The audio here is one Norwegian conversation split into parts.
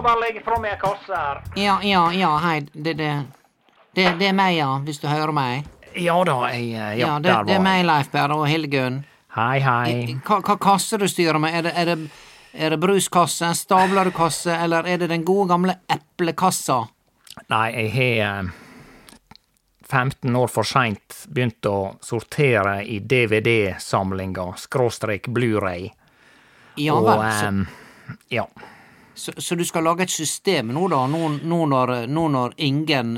Skal bare legge fra meg kassa her. Ja, ja, ja, hei, det, det, det, det er meg, ja, hvis du hører meg. Ja da, jeg eh, Ja, Ja, det, der det er meg. Leif Berre og Hildegunn. Hei, hei. Hva, hva kasse du styrer med? Er det, er, det, er det bruskasse, stablerkasse, eller er det den gode gamle eplekassa? Nei, jeg har eh, 15 år for seint begynt å sortere i DVD-samlinga, skråstrek Blu-ray. Ja Og vel, så, um, ja. Så, så du skal lage et system nå, da, nå, nå, når, nå når ingen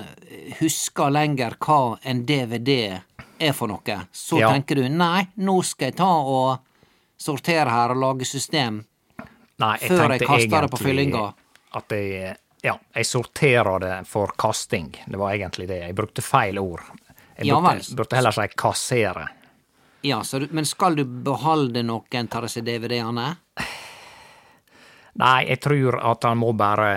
husker lenger hva en DVD er for noe, så Ja. tenker du nei, nå skal jeg ta og sortere her og lage system Nei, jeg før jeg kaster det på fyllinga. At jeg Ja, jeg sorterer det for kasting. Det var egentlig det. Jeg brukte feil ord. Jeg Ja vel. burde heller si kassere. Ja, så du, men skal du beholde noen av disse DVD-ene? Nei, jeg tror at han må bare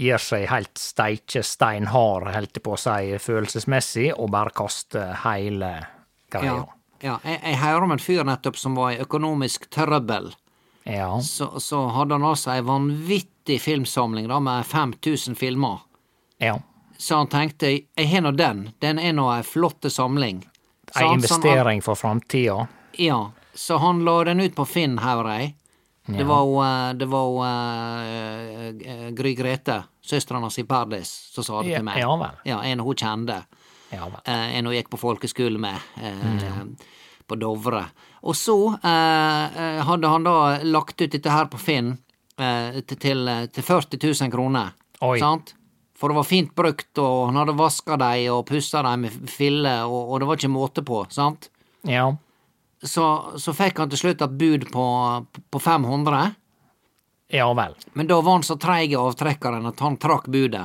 gi seg helt steike steinhard, holdt jeg på å si, følelsesmessig, og bare kaste hele greia. Ja. ja jeg, jeg hører om en fyr nettopp som var i økonomisk trøbbel. Ja. Så, så hadde han altså ei vanvittig filmsamling da, med 5000 filmer. ja. Så han tenkte jeg har nå den, den er nå ei flotte samling. Ei investering han- for framtida. Ja, så han la den ut på Finn, hører jeg. Det var jo eh, Det var jo eh, eh, Gry Grete, søstera hans i Pardis, som sa det til meg. ja vel. Ja, En hun kjente. Ja vel. eh, en hun gikk på folkeskole med Mm, på Dovre. Og så eh, eh, hadde han da lagt ut dette her på Finn eh, til, til 40 000 kroner. Oi. Sant? For det var fint brukt, og han hadde vaska dei og pussa dei med fille, og, og det var ikke måte på. sant? Ja. Så, så fikk han til slutt et bud på, på 500, Ja vel. men da var han så treig avtrekkeren at han trakk budet.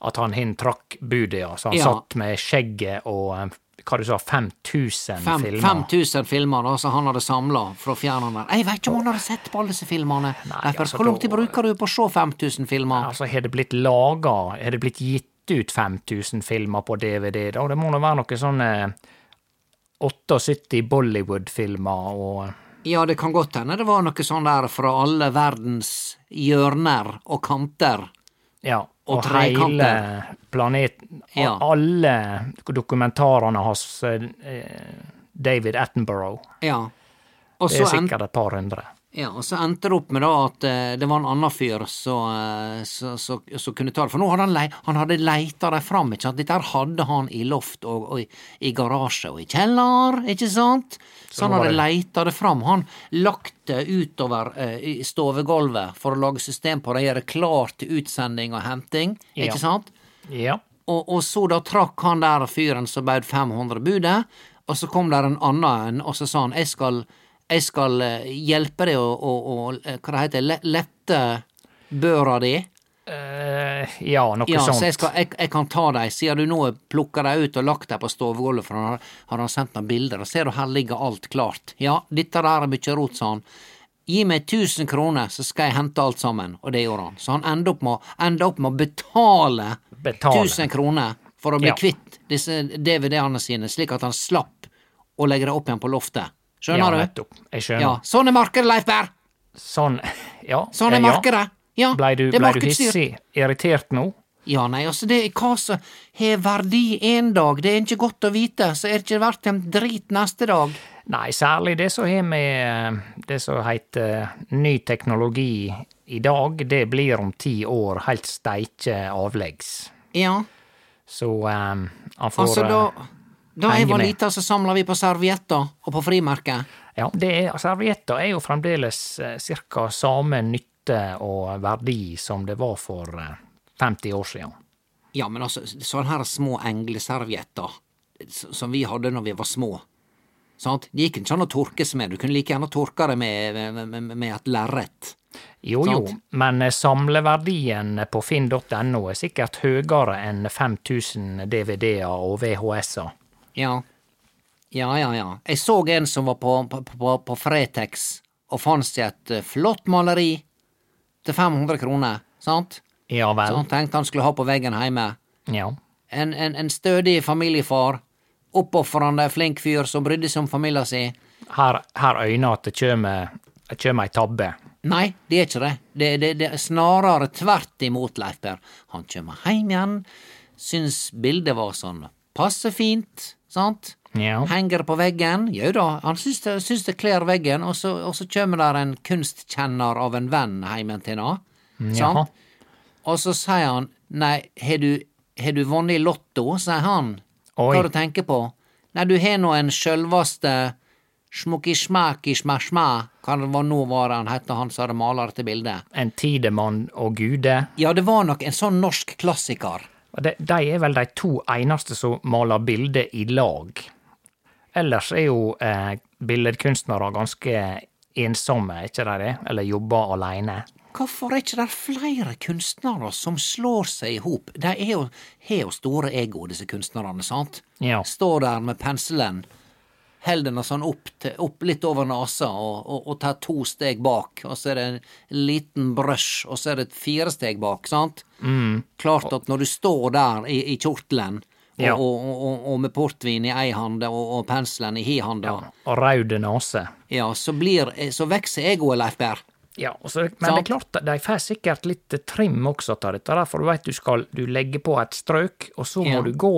At han hin trakk budet, ja. Så han Ja. satt med skjegget og eh, hva du sa, 5000 Fem- filmer. 5000 filmer da, som han hadde samla fra fjerneren. Jeg veit ikke om han hadde sett på alle disse filmene. Nei, Derfor, altså, Hvor lang tid bruker du på å se 5000 filmer? Altså, har det blitt laga Har det blitt gitt ut 5000 filmer på DVD, da? Det må nå være noe sånn eh, 78 Bollywood-filmer og Ja, det kan godt hende det var noe sånn der fra alle verdens hjørner og kanter. Ja, Og og, hele planeten Ja. Alle dokumentarene hans eh, David Attenborough. Ja. Det er sikkert et par hundre. Ja, og så endte det opp med da at eh, det var en annen fyr som kunne ta det. For nå hadde han, lei, han hadde leita dem fram, ikke sant. Dette hadde han i loft og, og i, i garasje og i kjeller, ikke sant. Så han hadde det- leita det fram. Han lagt det utover eh, i stovegulvet for å lage system på det, gjøre klart til utsending og henting, Ja. ikke sant. Ja. Og, og så da trakk han der fyren som bød 500 budet, og så kom der en annen en, og så sa han jeg skal, jeg skal eh, hjelpe deg å, å, å eh, hva det heter, le, lette børa di. Uh, ja, noe Ja, sånt. så jeg, skal, jeg, jeg kan ta deg, siden du nå plukker deg ut og lagt deg på stovegulvet, for han har, har han sendt noen bilder, og ser du her ligger alt klart. Ja, dette der er mye rot, sa han. Gi meg 1000 kroner, så skal jeg hente alt sammen. Og det gjorde han. Så han enda opp med, enda opp med å betale, Betale. 1000 kroner for å bli Ja. kvitt disse DVD-ene sine, slik at han slapp å legge det opp igjen på loftet. Ja, Skjønner du? Jeg skjønner. Ja, sånn er markedet, Leif Berr! Sånn, ja. Sånn er ja. markedet. Ja, Blei du, det er du hissig? Irritert nå? Ja, nei, altså, det er hva som har verdi en dag, det er ikke godt å vite, så er det ikke verdt en drit neste dag. Nei, særlig det som har med det som heter eh, ny teknologi i dag, det blir om ti år helt steike avleggs. Ja, Så um, han får altså, da, eh, da jeg var lita, så samla vi på servietter og på frimerker. Ja, er, servietter er jo fremdeles ca. cirka samme nytte og verdi som det var for eh, 50 år siden. Ja, men altså, sånne her små engleservietter som vi hadde når vi var små. Sant? Det gikk ikke an å torkes med, du kunne like gjerne torka det med, med, med, et lerret. Jo jo, men eh, samleverdien på finn.no er sikkert høyere enn 5000 DVD-er og VHS-er. Ja. Ja, ja, ja. Jeg så en som var på, på, på, på Fretex og fant seg et eh, flott maleri til 500 kroner, sant? Ja Så vel. han tenkte han skulle ha på veggen hjemme. Ja. En, en, en stødig familiefar, oppofrende, flink fyr som brydde seg om familien sin. Her, her øyner at det kjem, det kjem ei tabbe. Nei, det er ikke det. Det, det, det er snarere tvert imot, Leif Per. Han kjem heim igjen, syns bildet var sånn passe fint, sant? Ja. Henger på veggen. Jo da, han syns det, syns det kler veggen, og så, og så kjem der en kunstkjenner av en venn heimen til han. Sant? Og så sier han nei, har du, har du vunnet i Lotto, sier han. Oi. Hva du tenker på? Nei, du har nå en sjølvaste smukki-smaki-smæ-smæ, hva det var nå var han hette han som hadde maler dette bildet. En tidemann og gude. Ja, det var nok en sånn norsk klassiker. De, de er vel de to eneste som maler bilder i lag. Ellers er jo eh, billedkunstnere ganske ensomme, er ikke de det? Eller jobber alene. Hvorfor er ikke det flere kunstnere som slår seg i hop? De er jo, har jo store ego, disse kunstnerne, sant? Ja. Står der med penselen, holder den sånn opp, til, opp litt over nesa og, og, og tar to steg bak, og så er det en liten brush, og så er det fire steg bak, sant? Mm. Klart at når du står der i, i kjortelen, Ja. og, og, med portvin i ei hand og, penselen i hi handa, ja. Og raud nese. så blir, så vokser egoet, Leif Berr. Ja, så, men det er klart, de får sikkert litt trim også av dette, for du veit du skal du legger på et strøk, og så må Ja. du gå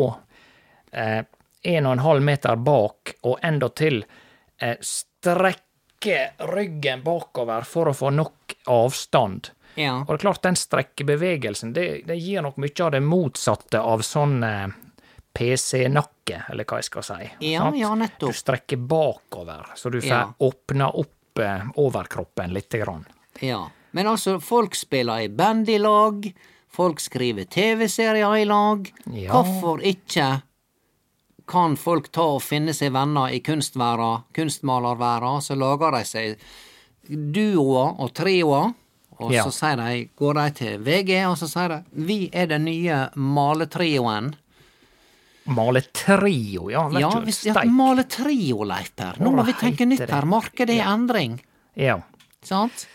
eh, en og en halv meter bak, og endatil eh, strekke ryggen bakover for å få nok avstand. Ja. Og det er klart, den strekkebevegelsen, det, det gir nok mye av det motsatte av sånn eh, PC-nakke, eller hva jeg skal si. Ja, ja, nettopp. Du strekker bakover, så du får Ja. åpna opp eh, overkroppen lite grann. Ja, men altså, folk spiller i band i lag, folk skriver TV-serier i lag. Ja. Hvorfor ikke kan folk ta og finne seg venner i kunstverda, kunstmalerverda, så lager de seg duoer og trioer, og Ja. så sier de, går de til VG, og så sier de 'Vi er den nye maletrioen'. Maletrio, ja. Ja, hvis steik. maletrio, Leif Per. Nå må vi tenke nytt her. Markedet er i endring. Ja. Sant?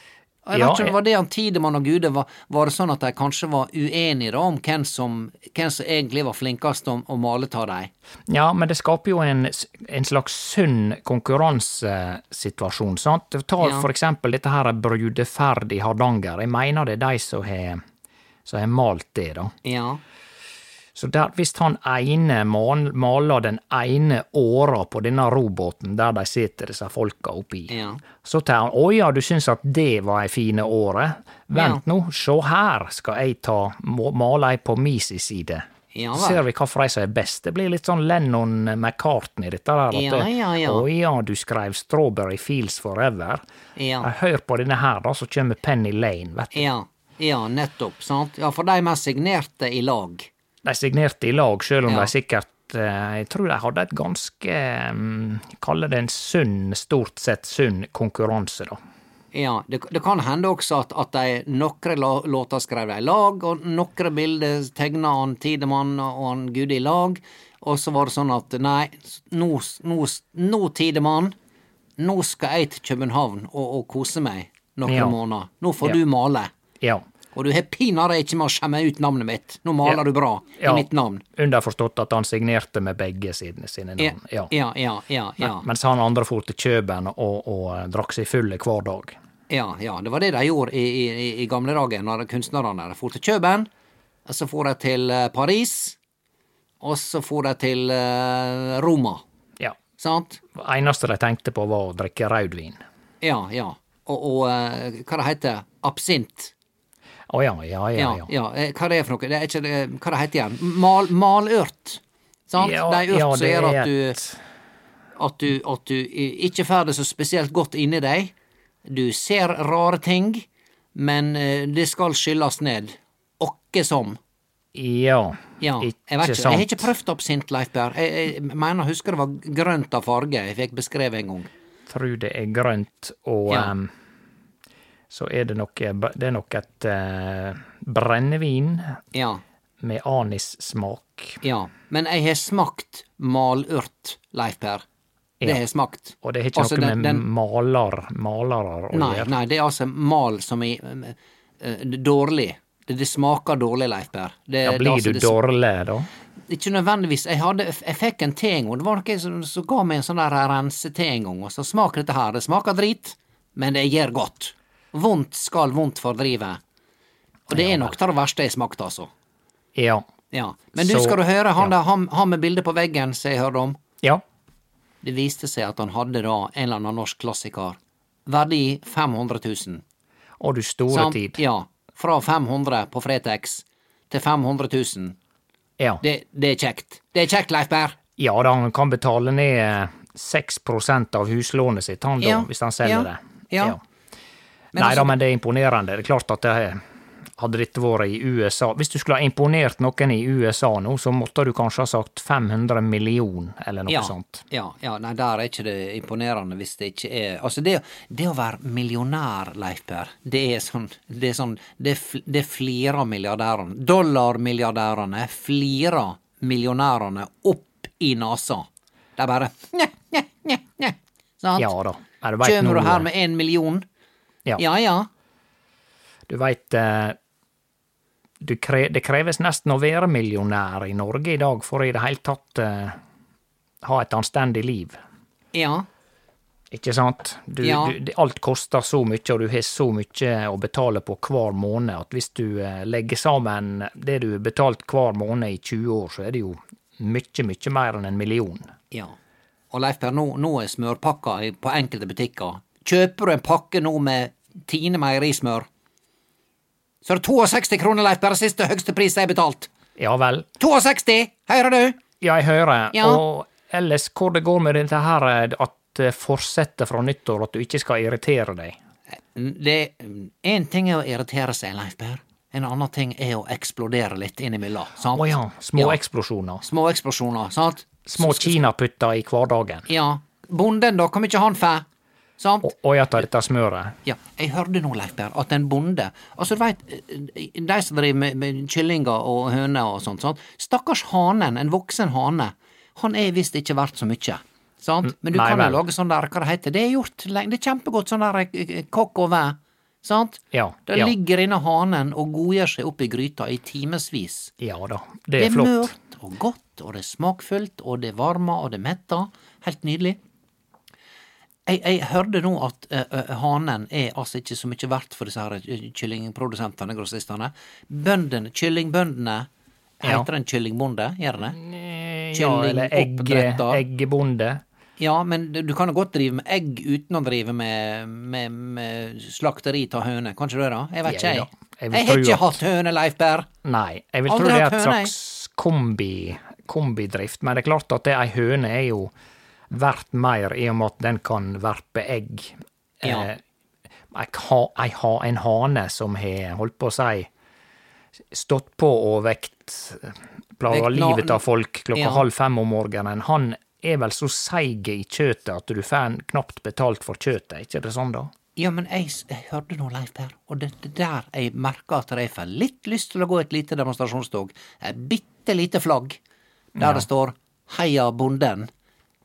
Jeg Ja, vet ikke var det han Tidemann og Gude var, var det sånn at de kanskje var uenige da om hvem som, hvem som egentlig var flinkest om å male av dem? ja, men det skaper jo en, en slags sunn konkurransesituasjon, sant? Ta Ja. for eksempel dette her brudeferd i Hardanger. Jeg mener det er de som har som har malt det, da. Ja. Så der, hvis han ene maler den ene åra på denne robåten der de sitter, disse folka oppi, Ja. så tar han 'Å ja, du syns at det var ei fine åre'. Vent nå, se her skal jeg ta male ei på mi si side. Ja. Ser vi for ei som er best. Det blir litt sånn Lennon McCartney, dette der. At Ja, ja, ja. Å ja, du skrev 'Strawberry Fields Forever'. Ja. Hør på denne her, da, så kommer Penny Lane, vet du. Ja, ja, nettopp. sant? Ja, for de er signerte i lag. De signerte i lag, sjøl om Ja. de sikkert eh, Jeg tror de hadde et ganske Kaller Kalle det en sunn, stort sett sunn konkurranse, da. Ja, det, det kan hende også at, at de nokre låter skrev de i lag, og nokre bilder tegna han Tidemann og han Gudi i lag, og så var det sånn at nei, nå, nå, nå Tidemann, nå skal jeg til København og, og kose meg noen Ja. måneder. Nå får Ja. du male. Ja. Og du har pinadø ikke med å skjemme ut navnet mitt. Nå maler Ja. du bra i Ja. mitt navn. Underforstått at han signerte med begge sidene sine Ja, navn. Ja. ja, ja, ja. Men, Mens han andre for til Kjøben og, og eh, drakk seg fulle hver dag. Ja, ja, det var det de gjorde i, i, i gamle dager, når kunstnerne de for til Kjøben, og så for de til eh, Paris, og så for de til eh, Roma, Ja. sant? Det eneste de tenkte på, var å drikke rødvin. Ja, ja. Og, og hva det heter Absint. Å ja, ja, ja. Ja, ja. ja. eh, Hva det er for noe? Det er ikke, eh, hva det heter igjen? Mal, malørt. Sant? Ja, det er urt ja, som gjør at du, at du, at du ikke får det så spesielt godt inni deg. Du ser rare ting, men eh, det skal skylles ned. Åkke som. Ja, Ja, ikke ikke. sant. Jeg har ikke prøvd absint, Leif Berr. Jeg, jeg mener, husker det var grønt av farge jeg fikk beskrevet en gang. Tror det er grønt, og Ja. em, så er det nok, Det er nok et uh, brennevin Ja, med anissmak. ja. Men jeg har smakt malurt, Leif Per. Det Ja. har jeg smakt. Og det har ikke Altså, noe den- med den- maler, malere å gjøre. nei, det er altså mal som er eh, eh, dårlig. Det, det smaker dårlig, Leif Per. Det, Ja, blir altså, du dårlig da? Ikke nødvendigvis. Jeg, hadde, jeg fikk en te en gang. Det var noen som, som ga meg en sånn der rensete en gang. Og så smaker dette her. Det smaker drit, men det gjør godt. Vondt skal vondt fordrive. Og det er nok det verste jeg smakte, altså. Ja. Ja. Men du, Så- skal du høre han ja. der, han, han med bildet på veggen som jeg hørte om? Ja. Det viste seg at han hadde da en eller annen norsk klassiker. Verdi 500 000. Å, du store Sant? tid. Ja. Fra 500 på Fretex til 500 000. Ja. Det, det er kjekt. Det er kjekt, Leif Berr. ja da, han kan betale ned eh, 6 av huslånet sitt, han da, Ja, hvis han selger ja, det. ja. Men Nei altså- da, men det er imponerende. Det er klart at det hadde dette vært i USA Hvis du skulle ha imponert noen i USA nå, så måtte du kanskje ha sagt 500 million, eller noe ja, sånt. Ja, ja, nei, der er ikke det imponerende hvis det ikke er Altså, det, det å være millionær, Leif Per, det er sånn Det er sånn Det, det flirer milliardærene. Dollarmilliardærene flirer millionærene opp i nesa. Det er bare nje, nje, nje, nje. Sant? Ja da. Nei, du her med én million? Ja. Ja ja. Du veit eh, kre, Det kreves nesten å være millionær i Norge i dag for i det hele tatt eh, ha et anstendig liv. Ja. Ikke sant? Du, Ja. du, alt koster så mye, og du har så mye å betale på hver måned, at hvis du eh, legger sammen det du har betalt hver måned i 20 år, så er det jo mye, mye mer enn en million. Ja. Og Leif Per, nå, nå er smørpakka på enkelte butikker. Kjøper du en pakke nå med Tine meierismør, så er det 62 kroner, Leif Per, siste høgste pris jeg har betalt. Ja vel. 62! Hører du? Ja, jeg hører. Ja. Og ellers, hvor det går med dette her eh, at det fortsetter fra nyttår, at du ikke skal irritere deg. Det Én ting er å irritere seg, Leif Per. En annen ting er å eksplodere litt innimellom. sant? Å ja, små Ja. eksplosjoner. Små eksplosjoner, sant? Små kinaputter i hverdagen. Ja. Bonden, da, hvor mye han får? Sant? Og, og jeg tar dette smøret. Ja, jeg hørte nå, Leif Berr, at en bonde Altså, du veit, de som driver med, med kyllinger og høner og sånt, sant? stakkars hanen, en voksen hane, han er visst ikke verdt så mye. Sant? Men du Nei kan jo lage sånn der, hva det heter, det er gjort lenge, det er kjempegodt sånn der eh, kokk og vær, sant? Ja, Da ja. ligger inne hanen og godgjør seg opp i gryta i timevis. Ja da, det Det er er flott. mørt og godt, og det er smakfullt, og det varmer, og det metter. Helt nydelig. Jeg, jeg hørte nå at eh, hanen er altså ikke så mye verdt for disse her eh, kyllingprodusentene, grossistene. Bøndene, kyllingbøndene, Ja. heter den kyllingbonde, gjør den det? Ja, eller egg, eggebonde. Ja, men du du kan jo godt drive med egg uten å drive med, med, med slakteri av høne, Kan ikke du det, da? Jeg vet ikke, Ja, jeg. Jeg Jeg har ikke at- hatt høne, Leif Berr. Nei, jeg vil Aldri tro det er et høne, slags kombi, kombidrift, men det er klart at det, ei høne er jo verdt mer i og med at den kan verpe egg. Ja. Eh, en hane som har, holdt på å si, stått på og vekt plaga livet av folk klokka Ja. halv fem om morgenen, han er vel så seig i kjøtet at du får knapt betalt for kjøtet, ikke det sånn da? Ja, men jeg, jeg hørte nå, Leif Per, og det det der jeg merker at jeg får litt lyst til å gå et lite demonstrasjonstog. Et bitte lite flagg der det står 'Heia bonden'.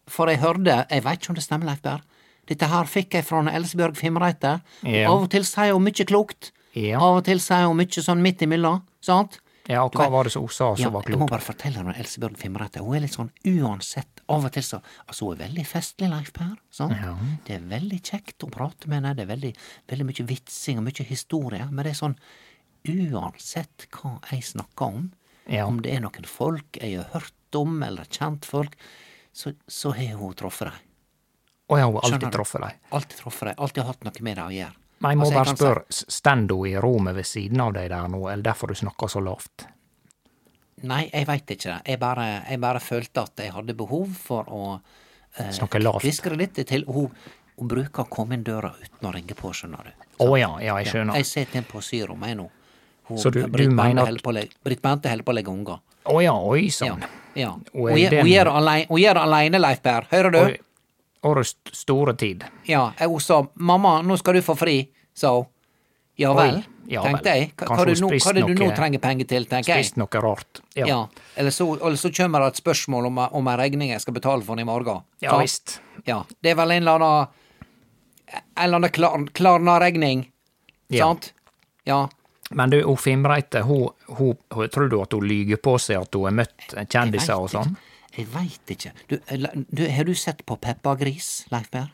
For jeg hørte, jeg veit ikke om det stemmer, Leif Berr, dette her fikk jeg fra Elsebjørg Fimreite. Ja. Av og til sier hun mye klokt. Ja. Av og til sier hun mye sånn midt imellom, sant? Ja, og hva var det som hun sa Ja, som var jeg må bare fortelle om Elsebjørg Fimreite. Hun er litt sånn uansett. Av og til så Altså, hun er veldig festlig, Leif Per. Sant? Ja. Det er veldig kjekt å prate med henne. Det er veldig, veldig mye vitsing og mye historie. Men det er sånn uansett hva jeg snakker om, Ja. om det er noen folk jeg har hørt om, eller kjent folk, så, så har hun truffet dem. Og hun har alltid truffet dem. Alltid truffet dem. Alltid hatt noe med dem å gjøre. Men jeg må Altså, bare spørre, står hun i rommet ved siden av deg der nå, eller derfor du snakker så lavt? Nei, jeg veit ikke det. Jeg bare, jeg bare følte at jeg hadde behov for å eh, Snakke lavt. kviskre litt til. Hun, hun bruker å komme inn døra uten å ringe på, skjønner du. Å ja, ja, jeg skjønner. Jeg sitter inne på syrommet nå. Hun- Så du- du mener at- å Britt Bente holder på å legge unger. Å ja, oi Ja. sann. ja. Og Hun gjør- den- gjør aleine, Leif Per. Hører du? Årets store tid. Ja. Hun sa 'mamma, nå skal du få fri', sa hun. Ja vel, ja tenkte jeg. Hva, hva, du hva er det du nå trenger penger til, tenker jeg. Spist noe rart. Ja, Ja. Eller, så, eller så kommer det et spørsmål om, om en regning jeg skal betale for i morgen. Ja ja visst. Ja, det er vel en eller annen En eller annen klar, Klarna-regning, Ja. sant? Ja. Men du, hun Fimreite, hun, hun, hun, tror du at hun lyger på seg at hun har møtt kjendiser og sånn? Jeg veit ikke. Du, du, har du sett på Peppa Gris, Leif Berr?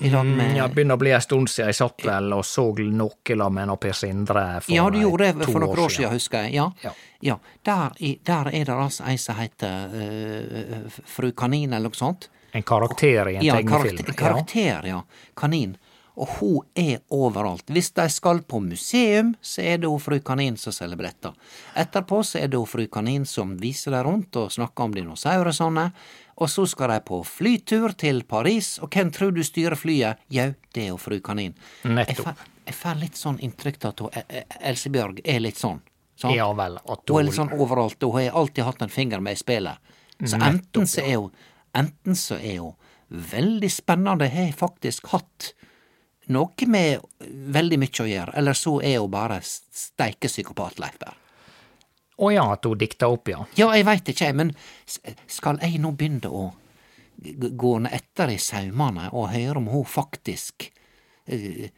I med Mm, Ja, det begynner å bli en stund siden jeg satt vel og så noe la med Per Sindre for Ja, du gjorde eh, det for noen år siden, husker jeg. Ja. Ja. ja. Der, der er det altså ei som heter uh, Fru Kanin, eller noe sånt. En karakter i en Ja, tegnefilm. karakter, karakter, ja. Kanin. Og hun er overalt. Hvis de skal på museum, så er det hun fru Kanin som selger billetter. Etterpå så er det hun fru Kanin som viser dem rundt og snakker om dinosaurer og sånne. Og så skal de på flytur til Paris, og hvem tror du styrer flyet? Jau, det er hun fru Kanin. Nettopp. Jeg får litt sånn inntrykk av at hun, eh, eh, Elsebjørg er litt sånn. sånn. Ja vel. At Hun er litt sånn overalt, og hun har alltid hatt en finger med i spillet. Så enten så er hun Enten så er hun veldig spennende, har jeg faktisk hatt noe med veldig mye å gjøre, eller så er hun bare steikepsykopat, Leif Berr. Å ja, at hun dikta opp, ja. Ja, jeg veit ikke, men skal jeg nå begynne å gå etter i saumane og høre om hun faktisk eh,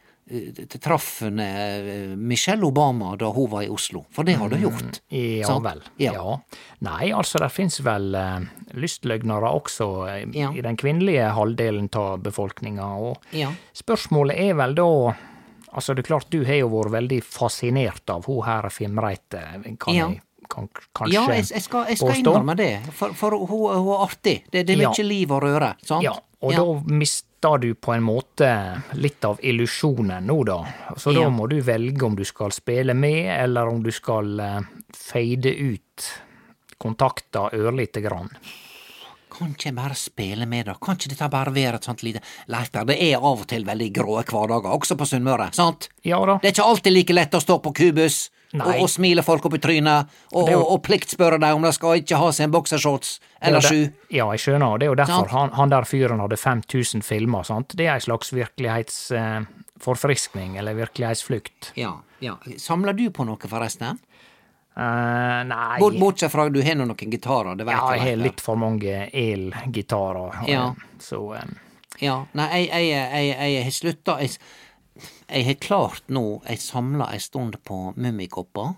traff hun, eh, Michelle Obama da hun var i Oslo? For det har du gjort. Ja sant? vel. Ja. Ja. Nei, altså, det fins vel uh, lystløgnere også eh, Ja. i den kvinnelige halvdelen av befolkninga, og Ja. spørsmålet er vel da Altså, det er klart, du har jo vært veldig fascinert av hun her Fimreite, kan Ja. jeg kan, kanskje Ja, jeg, jeg skal, jeg skal innrømme det, for, for hun, hun er artig. Det, det er Ja. mye liv og røre, sant? Ja, og da mister du på en måte litt av illusjonen nå, da. Så da må du velge om du skal spille med, eller om du skal fade feide ut kontakta ørlite grann. Kan ikke jeg bare spille med, da? Kan ikke dette bare være et sånt lite Leifberg, det er av og til veldig grå hverdager, også på Sunnmøre, sant? Ja da. Det er ikke alltid like lett å stå på kubus Nei. og smile folk opp i trynet, og, jo- og, og pliktspørre dem om de skal ikke ha seg en boksershorts eller er sju. Ja, jeg skjønner, og det er jo derfor han, han der fyren hadde 5000 filmer, sant. Det er ei slags virkelighetsforfriskning, eller virkelighetsflukt. Ja, ja. Samler du på noe, forresten? Uh, nei Bort, bortsett fra du har noen gitarer, det vet Ja, jeg. jeg har litt for mange elgitarer, eh, Ja. så um... Ja, nei, jeg, jeg, jeg, jeg har slutta Jeg, jeg har klart nå Jeg samla ei stund på mummikopper.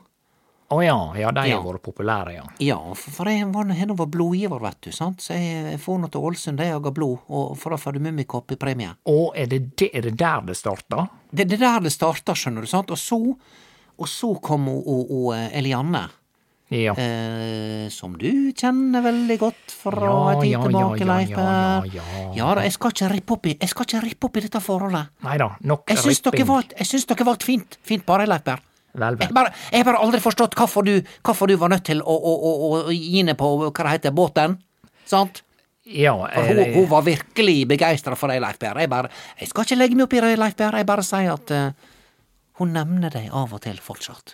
Å ja, ja, de Ja. har vært populære, ja. Ja, for, jeg var nå vært blodgiver, vet du, sant, så jeg, jeg får nå til Ålesund, de jager blod, og for da får du mummikopp i premie. Å, er det, det, er det der det starta? Det det er der det starta, skjønner du, sant, og så, og så kom hun, hun, hun eh, Elianne. Ja. Eh, som du kjenner veldig godt fra Ja, en tid ja, tilbake, Leif Per. ja, ja. Ja da, jeg skal ikke rippe opp i, jeg skal ikke rippe opp i dette forholdet. Nei da, nok Jeg syns dere valgte, jeg syns dere valgte fint, fint bare, Leif Per. Vel, Jeg vel. bare, jeg har bare aldri forstått hvorfor du, hvorfor du var nødt til å, å, å, å gi ned på hva det heter, båten. Sant? Ja, For hun, eh, hun var virkelig begeistra for deg, Leif Per. Jeg bare, jeg skal ikke legge meg opp i det, Leif Per. Jeg bare sier at uh, hun nevner deg av og til fortsatt.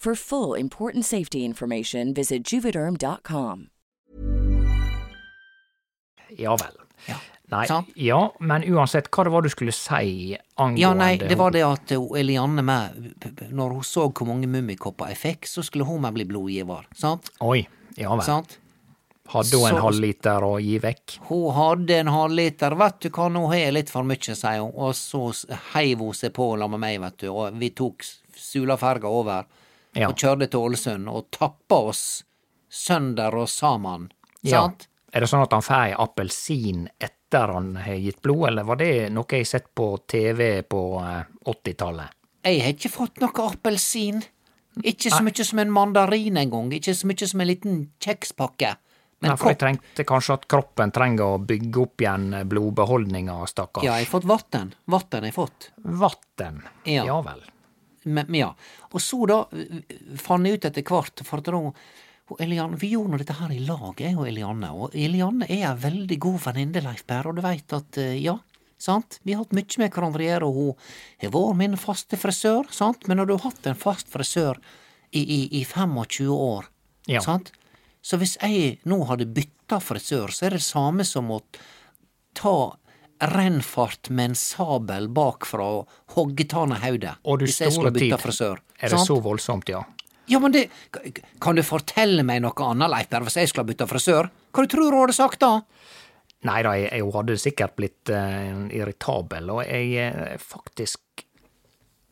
For full important safety information, visit juvederm.com. Ja vel. Ja. Nei, Sant. ja, men uansett, hva det var du skulle si angående Ja, nei, det var det at uh, Elianne p- når hun så hvor mange mummikopper jeg fikk, så skulle hun meg bli blodgiver, sant? Oi, ja vel. sant? Hadde hun en Så- halvliter å gi vekk? Hun hadde en halvliter, vet du hva, nå har jeg litt for mye, sier hun, og så heiv hun seg på sammen med meg, vet du, og vi tok Sulaferga over, Ja. og kjørte til Ålesund, og tappa oss sønder og sammen. Ja. sant? Er det sånn at han får ei appelsin etter han har gitt blod, eller var det noe jeg sett på TV på eh, 80-tallet? Jeg har ikke fått noe appelsin. Ikke så mye som en mandarin engang, ikke så mye som en liten kjekspakke. Men Nei, for jeg trengte kanskje at kroppen trenger å bygge opp igjen eh, blodbeholdninga, stakkars. ja, jeg har fått vann. Vann har jeg fått. Vann. Ja. ja vel. Men, men ja. Og så da fant jeg ut etter hvert, for at da hun Elianne, Vi gjorde nå dette her i lag, jeg og Elianne. Og Elianne er ei veldig god venninne, Leif Berre, og du veit at eh, ja, sant, vi har hatt mye med hverandre å gjøre, og hun har vært min faste frisør, sant, men når du har hatt en fast frisør i, i, i 25 år, Ja. sant, så hvis jeg nå hadde bytta frisør, så er det samme som å ta rennfart med en sabel bakfra og hogge tana hodet. Hvis jeg skulle bytte frisør. Er det sant? så voldsomt, ja? Ja, men det Kan du fortelle meg noe annet, Leif hvis jeg skulle ha bytta frisør? Hva du tror du hadde sagt da? Nei da, jeg, jeg hadde sikkert blitt uh, irritabel, og jeg eh, faktisk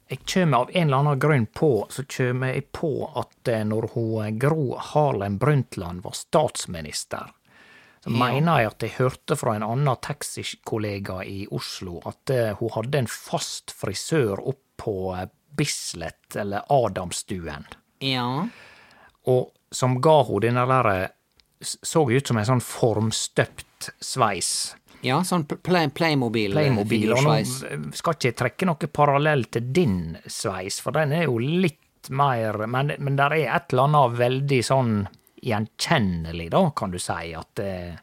Jeg kjem av en eller annen grunn på, så kjem jeg på at eh, når hun Gro Harlem Brundtland var statsminister, så mener jeg at jeg hørte fra en annen taxikollega i Oslo at eh, hun hadde en fast frisør opp på eh, Bislett, eller Adamstuen Ja. og som ga hun denne derre eh, så ut som en sånn formstøpt sveis. Ja, sånn play, Playmobil. Playmobil. Og nå skal ikke jeg trekke noe parallell til din sveis, for den er jo litt mer Men, men der er et eller annet veldig sånn gjenkjennelig, da, kan du si, at eh,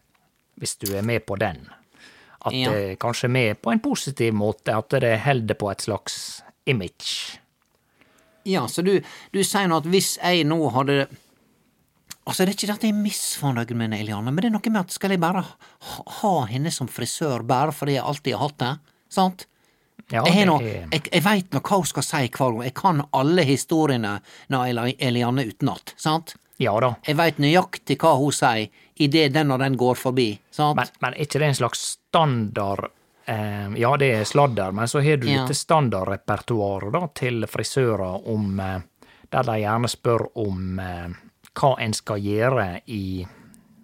hvis du er med på den. At Ja. det kanskje er med på en positiv måte, at det holder på et slags image. Ja, så du, du sier nå at hvis jeg nå hadde Altså, det er ikke det at jeg er misfornøyd med henne, Eliane, men det er noe med at skal jeg bare ha, henne som frisør bare fordi jeg alltid har hatt det? Sant? Ja, jeg, har noe, er- jeg, jeg veit nå hva hun skal si hver gang. Jeg kan alle historiene når Eliane Eliane utenat, sant? Ja da. Jeg veit nøyaktig hva hun sier idet den og den går forbi, sant? Men, men er ikke det en slags standard eh, Ja, det er sladder, men så har du Ja. dette standardrepertoaret til frisører om eh, Der de gjerne spør om eh, hva en skal gjøre i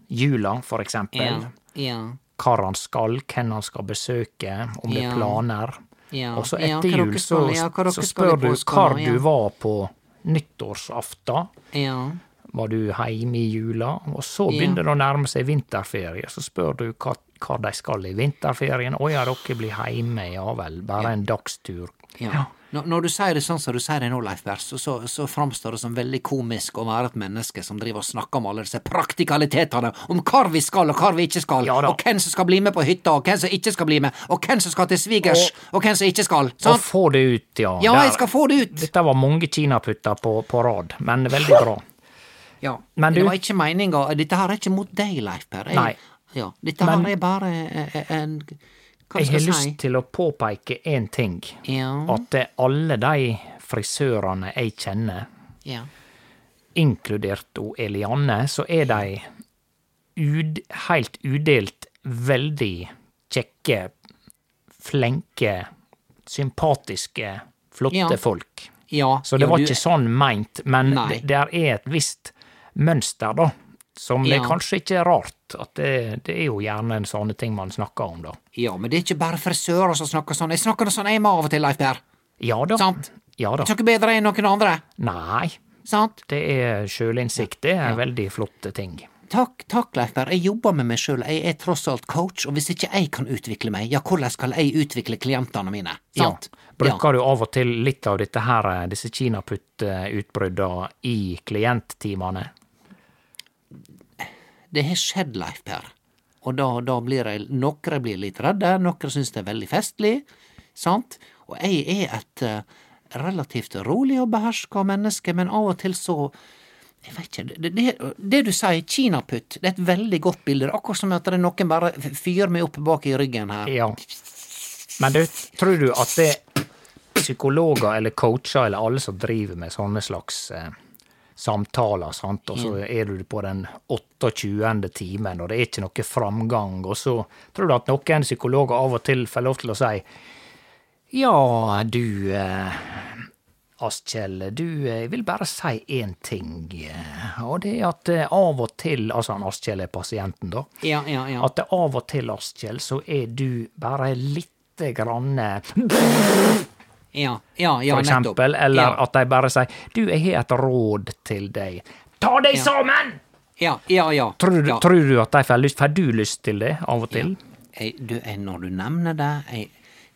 jula, for eksempel. ja, ja, Hva han skal, hvem han skal besøke, om det Ja. er planer. ja. Og så etter jul så, så spør du hvor du var på nyttårsaften. Ja, Var du hjemme i jula? Og så begynner det å nærme seg vinterferie. Så spør du hva, hva de skal i vinterferien. Å ja, dere blir hjemme, ja vel. Bare en dagstur. ja. Når, når du sier det sånn som du sier det nå, Leif Berr, så, så, så framstår det som veldig komisk å være et menneske som driver og snakker om alle disse praktikalitetene, om hvor vi skal og hvor vi ikke skal, Ja og hvem som skal bli med på hytta, og hvem som ikke skal bli med, og hvem som skal til svigers, og, hvem som ikke skal. Og få det ut, ja. Ja, Der- jeg skal få det ut! Dette var mange kinaputter på, på rad, men veldig bra. Ja, Men det var ikke meninga Dette her er ikke mot deg, Leif Per. Jeg- Nei. Ja, dette Men- her er bare eh, en Hva Jeg skal har lyst til å påpeke én ting. Ja, At eh, alle de frisørene jeg kjenner, ja. inkludert o Elianne, så er de ud, heilt udelt veldig kjekke, flenke, sympatiske, flotte Ja. folk. ja Så det var du- ikke sånn meint, men det der er et visst mønster, da. Som det Ja. kanskje ikke er rart. At det, det er jo gjerne en sånne ting man snakker om, da. Ja, men det er ikke bare frisører som snakker sånn. Jeg snakker sånn jeg med av og til, Leif Per. Ja da. Sant? Ja da. Ikke bedre enn noen andre. Nei, Sant? det er sjølinnsikt. Det er en veldig flotte ting. Takk, takk, Leif Per. Jeg jobber med meg sjøl. Jeg er tross alt coach, og hvis ikke jeg kan utvikle meg, ja, hvordan skal jeg utvikle klientene mine? Sant? Ja. Bruker du av og til litt av dette her, eh, disse kinaputtutbrudda i klienttimene? Det har skjedd, Leif Per. Og da, da blir jeg Noen blir litt redde, noen syns det er veldig festlig, sant? Og jeg er et eh, relativt rolig og beherska menneske, men av og til så jeg vet ikke, det, det, det du sier, kinaputt, det er et veldig godt bilde. Akkurat som at det er noen bare fyrer meg opp bak i ryggen her. Ja. Men du, tror du at det psykologer eller coacher eller alle som driver med sånne slags eh, samtaler, sant, og så er du på den 28. timen, og det er ikke noe framgang, og så tror du at noen psykologer av og til får lov til å si ja, du eh, Askjell, du, eh, jeg vil bare si én ting, eh, og det er at eh, av og til Altså, han Askjell er pasienten, da. Ja, ja, ja. At av og til, Askjell, så er du bare lite grann eh, Ja, ja, ja, For nettopp. eksempel, eller ja. at de bare sier Du, jeg har et råd til deg. Ta deg Ja. sammen! Ja, ja, ja. Tror, du- tror du at de får lyst Får du lyst til det av og til? Jeg, du, jeg, når du nevner det, jeg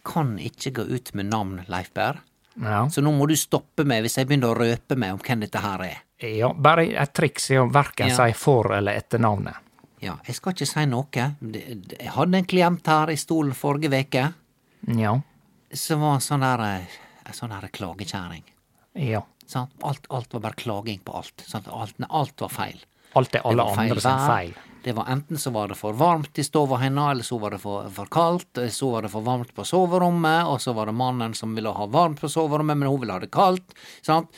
kan ikke gå ut med navn, Leif Berr. Ja. Så nå må du stoppe meg hvis jeg begynner å røpe meg om hvem dette her er. ja. Bare et triks er å verken si for- eller etternavnet. Ja, jeg skal ikke si noe. Jeg hadde en klient her i stolen forrige veke Ja. Som var sånn der eh, sånn der klagekjerring. Ja. Sånn? Alt, alt var bare klaging på alt. Sånn? Alt, alt var feil. Alt er alle andre sin feil. Det var enten så var det for varmt i stova hennes, eller så var det for, for kaldt, så var det for varmt på soverommet, og så var det mannen som ville ha varmt på soverommet, men hun ville ha det kaldt. Sant?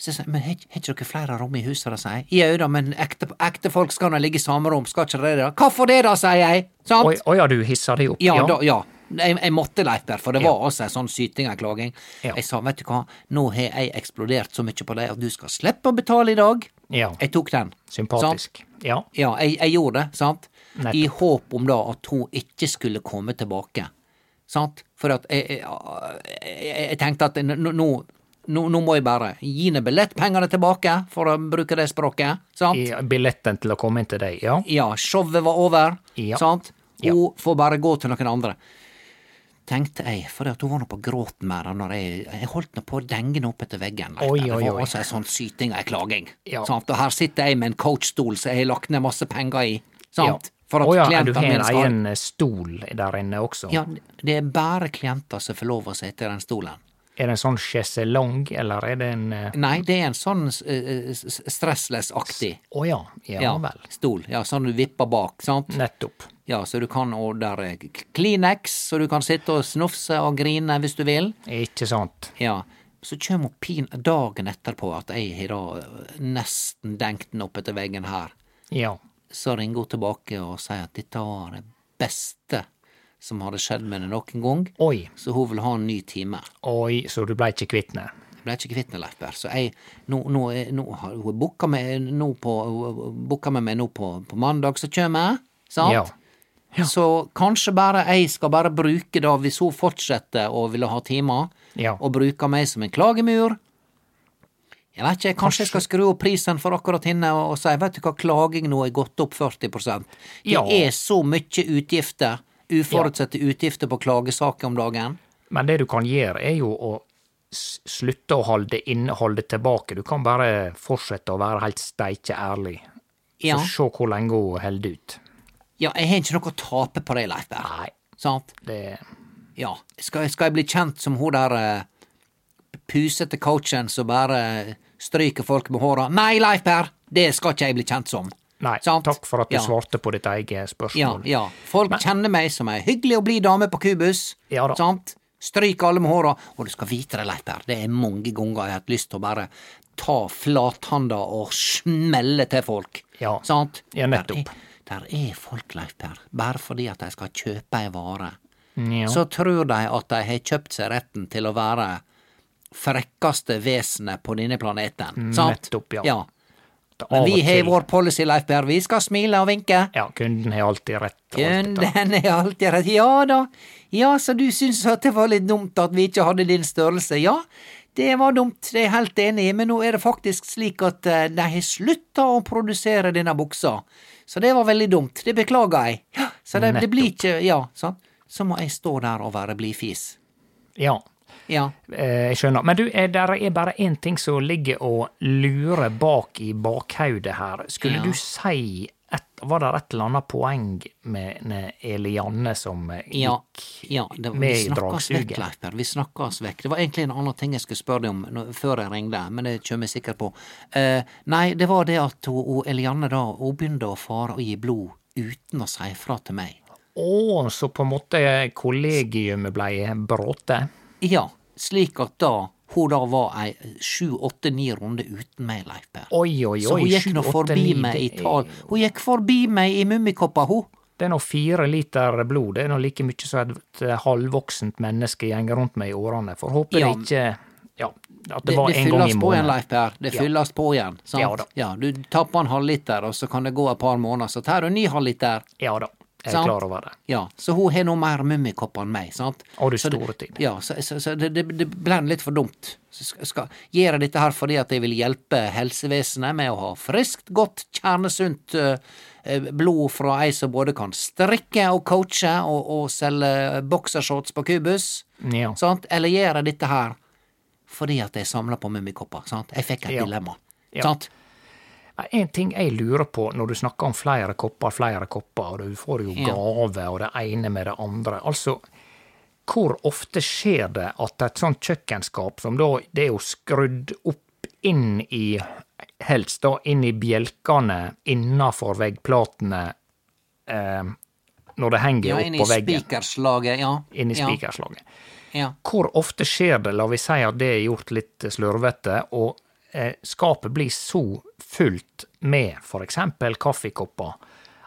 Så jeg sa, men har ikke dere flere rom i huset, da, sier jeg. Jau da, men ekte, ekte folk skal nå ligge i samme rom, skal ikke det da? Hvorfor det, da, sier jeg. Sant? Oi, ja, du hisser deg opp? Ja, da, ja. Jeg, jeg måtte leite der, for det Ja. var også en sånn syting og klaging. Ja. Jeg sa, vet du hva, nå har jeg eksplodert så mye på deg at du skal slippe å betale i dag. Ja. Jeg tok den. Sant? Sympatisk. Ja. Ja, jeg, jeg gjorde det, sant? Nettopp. I håp om da at hun ikke skulle komme tilbake. Sant? For at jeg, jeg, tenkte at nå, nå, nå, nå må jeg bare gi henne billettpengene tilbake, for å bruke det språket. Sant? Ja, billetten til å komme inn til deg, ja? Ja, showet var over, Ja. sant? Ja. Hun får bare gå til noen andre. Tenkte jeg, for hun var nå på gråten med det når jeg, jeg holdt nå på å denge opp etter veggen. Like, Oi, det oi, var oi. altså en sånn syting og en klaging. Ja. Sant? Og her sitter jeg med en coachstol som jeg har lagt ned masse penger i. Sant? For at Å ja, du har en egen stol der inne også? Ja, det er bare klienter som får lov å sitte i den stolen. Er det en sånn sjeselong, eller er det en uh... Nei, det er en sånn uh, stressless-aktig ja. ja. vel. stol. Ja, sånn du vipper bak, sant? Nettopp. Ja, så du kan, og der er Kleenex, så du kan sitte og snufse og grine hvis du vil. Ikke sant. Ja. Så kjem pin dagen etterpå at jeg har da nesten denkt den opp etter veggen her. Ja. Så ringer hun tilbake og sier at dette var det beste som hadde skjedd med henne noen gang, Oi. så hun vil ha en ny time. Oi, så du blei ikke kvitt henne? Jeg ble ikke kvitt Leif Berr. Så jeg nå, nå, nå hun booka meg nå på, på mandag som kjem, sant? Ja. Så kanskje bare jeg skal bare bruke det hvis hun fortsetter å ville ha timer, Ja. og bruker meg som en klagemur. Jeg vet ikke, kanskje jeg skal skru opp prisen for akkurat henne og, og si vet du hva, klaging nå er gått opp 40% Det Ja. er så mye utgifter, uforutsette utgifter på klagesaker om dagen. Men det du kan gjøre, er jo å slutte å holde inne, holde tilbake. Du kan bare fortsette å være helt steike ærlig. Ja, Så se hvor lenge hun holder ut. Ja jeg har ikke noe å tape på det, Leif Berr. Nei, Sant? det Ja, skal, skal jeg bli kjent som hun der uh, pusete coachen som bare stryker folk med håra? Nei, Leif Per, det skal ikke jeg bli kjent som. Nei, Sant? takk for at du Ja. svarte på ditt eget spørsmål. ja. Folk kjenner meg som ei hyggelig og blid dame på kubus. Ja da. Sant? Stryker alle med håra. Og du skal vite det, Leif Per, det er mange ganger jeg har hatt lyst til å bare ta flathanda og smelle til folk. Ja. Sant? Ja, nettopp. Der er, der er folk, Leif Per, bare fordi at de skal kjøpe ei vare. Ja. så tror de at de har kjøpt seg retten til å være frekkaste vesenet på denne planeten. Sant? Nettopp, ja. ja. Men vi har vår policy, Leif Per. Vi skal smile og vinke. Ja, kunden har alltid rett. Kunden er alltid rett. Ja da. Ja, så du syns at det var litt dumt at vi ikke hadde din størrelse? Ja, det var dumt, det er jeg helt enig i, men nå er det faktisk slik at eh, de har slutta å produsere denne buksa. Så det var veldig dumt. Det beklager jeg. Ja, så det, det blir ikke Ja, sant. Så må jeg stå der og være blidfis. Ja. Ja. Eh, Jeg skjønner. Men du, eh, der er bare én ting som ligger og lurer bak i bakhodet her. Skulle Ja. du si et, Var det et eller annet poeng med ne, Elianne som eh, Ja, gikk ja det, med i vekk, dragsuget? Leif Vi snakka oss vekk. Det var egentlig en annen ting jeg skulle spørre deg om når, før jeg ringde, men det kommer jeg sikkert på. Eh, nei, det var det at hun, hun Elianne da, hun begynte å fare og gi blod uten å si ifra til meg. Å, så på en måte kollegiumet blei bråte? Ja, slik at da hun da var ei sju, åtte, ni runder uten meg, Leif Per. Oi, oi, Så hun gikk sju, nå åtte, forbi 9, meg i det tal. Hun gikk forbi meg i mummikoppa, hun. Det er nå fire liter blod. Det er nå like mye som et halvvoksent menneske gjenger rundt med i årene. For håper Ja. det ikke Ja, at det, Det, var det en gang i fylles på igjen, måneden. Leif Per. Det Ja. fylles på igjen. Sant? Ja da. Ja, du tapper en halvliter, og så kan det gå et par måneder, så tar du en ny halvliter. Ja da, jeg er klar over det. Ja, så hun har nå mer mummikopper enn meg, sant? Og du store tid. Ja, så, så, så det, det, det blir litt for dumt. Skal gjøre dette her fordi at jeg vil hjelpe helsevesenet med å ha friskt, godt, kjernesunt eh, eh, blod fra ei som både kan strikke og coache og, og selge boksershorts på kubus, Ja. sant? Eller gjør jeg dette her fordi at jeg samler på mummikopper, sant? Jeg fikk et Ja. dilemma, Ja. sant? En ting jeg lurer på når du snakker om flere kopper, flere kopper, og du får jo gave og det ene med det andre. Altså, hvor ofte skjer det at et sånt kjøkkenskap, som da det er jo skrudd opp inn i Helst da inn i bjelkene innafor veggplatene eh, når det henger Ja, opp inn i spikerslaget, ja. Inn i ja. spikerslaget. Ja. Hvor ofte skjer det, la vi si at det er gjort litt slurvete, og skapet blir så fullt med eksempel kaffekopper,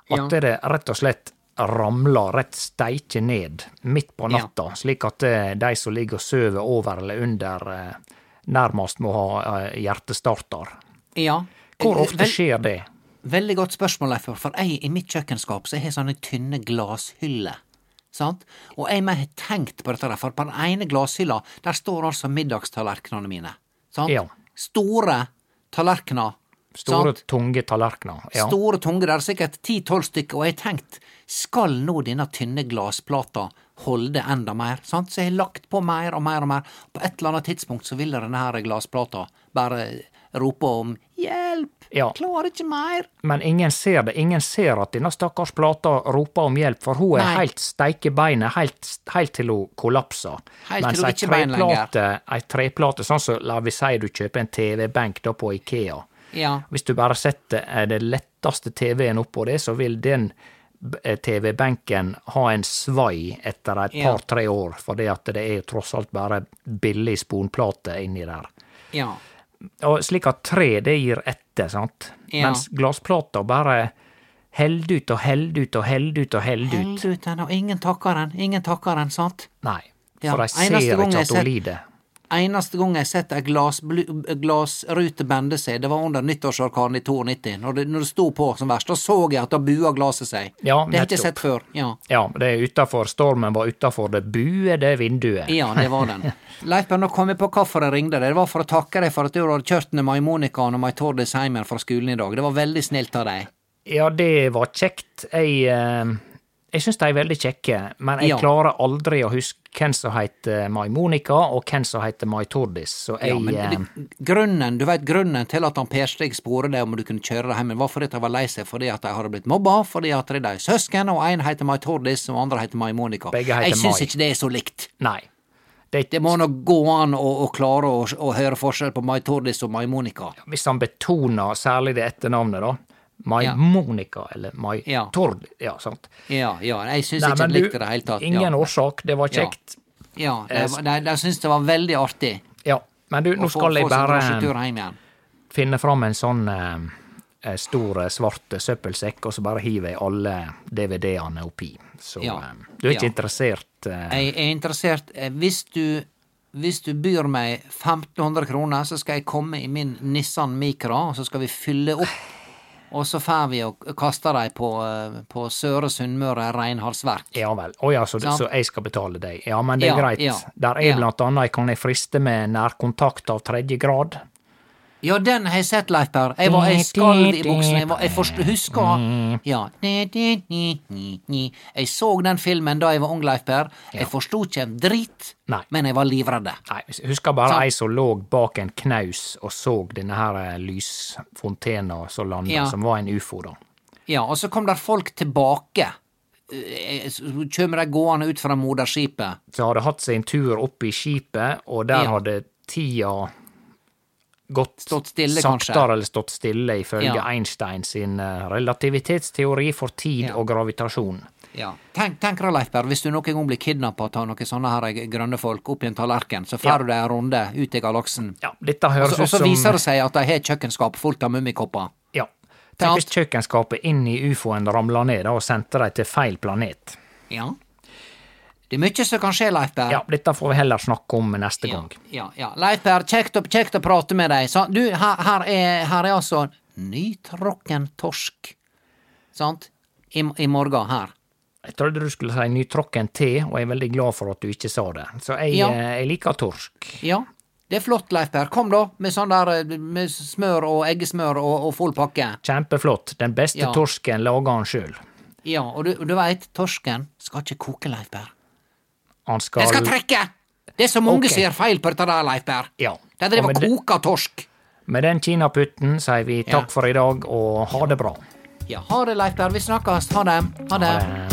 at Ja. det rett og slett ramler rett steike ned midt på Ja. natta, slik at eh, de som ligger og sover over eller under, eh, nærmest må ha eh, hjertestarter. ja. Hvor ofte skjer det? Veldig godt spørsmål, Leif, for jeg i mitt kjøkkenskap så har sånne tynne glasshyller. Sant? Og jeg har tenkt på dette, for på den ene glasshylla der står altså middagstallerkenene mine. Sant? Ja. Store tallerkener. Store, sant? tunge tallerkener. Ja. Store, tunge, det er sikkert ti-tolv stykker, og jeg har tenkt, skal nå denne tynne glassplata holde enda mer? Sant? Så jeg har lagt på mer og mer og mer. På et eller annet tidspunkt så vil denne her glasplata bare rope om Hjelp! Ja. Klarer ikke mer! Men ingen ser det. Ingen ser at denne stakkars plata roper om hjelp, for hun er Nei. helt steike beinet, helt, helt til hun kollapser. Helt Mens til hun ikke bein lenger. ei treplate, sånn som la vi si du kjøper en TV-benk da på Ikea. Ja. Hvis du bare setter den det letteste TV-en oppå det, så vil den eh, TV-benken ha en svai etter et par-tre år, fordi at det er tross alt bare billig sponplate inni der. Ja. Og slik at tre, det gir etter, sant? Ja. Mens glassplata bare held ut og held ut og held ut og held ut. Held ut og ingen takker den. Ingen takker den, sant? Nei, Ja, for de ser ikke at hun lider. Eneste gang jeg har sett ei glassrute bende seg, det var under nyttårsorkanen i 92. Når det, når det sto på som verst, da så jeg at da bua glaset seg. Ja, det har jeg ikke sett før. Ja. Ja, det er utafor stormen var utafor det buede vinduet. Ja, det var den. Leif nå kom jeg på hvorfor jeg ringte deg. Det var for å takke deg for at du hadde kjørt ned Mai Monikaen og Mai Tordis hjem fra skolen i dag. Det var veldig snilt av deg. Ja, det var kjekt. Jeg, eh, jeg syns de er veldig kjekke, men jeg Ja. klarer aldri å huske hvem som heter Mai Monica, og hvem som heter Mai Tordis, så jeg Ja, eh, det, grunnen, du vet, grunnen til at han Per Stig sporer deg om du kunne kjøre deg hjem, var fordi at var lei seg fordi at de hadde blitt mobba, fordi at de er søsken, og en heter Mai Tordis, og andre heter Mai Monica. Heter Jeg syns ikke det er så likt. Nei. Det, Det må nå gå an å, å klare å, å høre forskjell på Mai Tordis og Mai Monica. hvis han betoner særlig det etternavnet, da. Mai Ja. Monica, eller Mai Ja. Tord... Ja, sant. Ja, ja, jeg syns ikke jeg likte det i det hele tatt. ingen ja. årsak, det var kjekt. Ja, ja de, de, de det var veldig artig. Ja. Men du, nå få- skal jeg bare finne fram en sånn eh, eh, stor eh, svart søppelsekk, og så bare hiver jeg alle DVD-ene oppi. Så Ja. eh, du er ikke interessert eh, Jeg er interessert eh, Hvis du hvis du byr meg 1500 kroner, så skal jeg komme i min Nissan Micra, og så skal vi fylle opp. Og så får vi og kaster dem på, eh, på Søre Sunnmøre reinhaldsverk. Ja vel. Å ja, så, så jeg skal betale deg. Ja, men det er Ja, greit. ja, Der er blant annet kan jeg friste med nærkontakt av tredje grad. Ja, den har jeg sett, Leif Per. Jeg var jeg skalv i buksen. Jeg, var, jeg forst, husker Ja. Jeg så den filmen da jeg var ung, Leif Per. Jeg forsto ikke en drit, Nei. men jeg var livredd. Nei, jeg husker bare Sant. ei som lå bak en knaus og så denne her eh, lysfontena som landa, Ja. som var en ufo, da. Ja, og så kom der folk tilbake. Eh, kjem de gående ut fra moderskipet. Som hadde hatt seg en tur opp i skipet, og der Ja. hadde tida gått Stått stille, kanskje. saktere eller stått stille, ifølge Ja. Einstein sin eh, relativitetsteori for tid Ja. og gravitasjon. Ja. Tenk, tenk deg, Leif Berr, hvis du noen gang blir kidnappa av noen sånne her grønne folk opp i en tallerken, så Ja. du deg en runde ut i galaksen. Ja, dette høres som... og så viser det seg at de har et kjøkkenskap fullt av mummikopper. Ja. Tenk hvis kjøkkenskapet inn i ufoen ramla ned og sendte dem til feil planet. Ja. Det er mye som kan skje, Leif Berr. Ja, dette får vi heller snakke om neste Ja, gang. ja, ja. Leif Per, kjekt, kjekt å prate med deg. Så, du, her, her, er, her er altså nytråkken torsk. Sant? I, I morgen her. Jeg trodde du skulle si nytråkken te, og jeg er veldig glad for at du ikke sa det. Så jeg, Ja. eh, jeg liker torsk. Ja. Det er flott, Leif Per. Kom, da, med sånn der eh, med smør og eggesmør og, og full pakke. Kjempeflott. Den beste Ja. torsken lager han sjøl. Ja, og du, du veit, torsken skal ikke koke, Leif Per. Han skal, Den skal trekke! Det er så mange okay. som gjør feil på dette der, Leif Berr. Ja. De driver Og det- koker torsk. Med den kinaputten sier vi Ja. takk for i dag, og ha det bra. Ja, ha det, Leif Berr. Vi snakkes. Ha det. Ha det. Eh,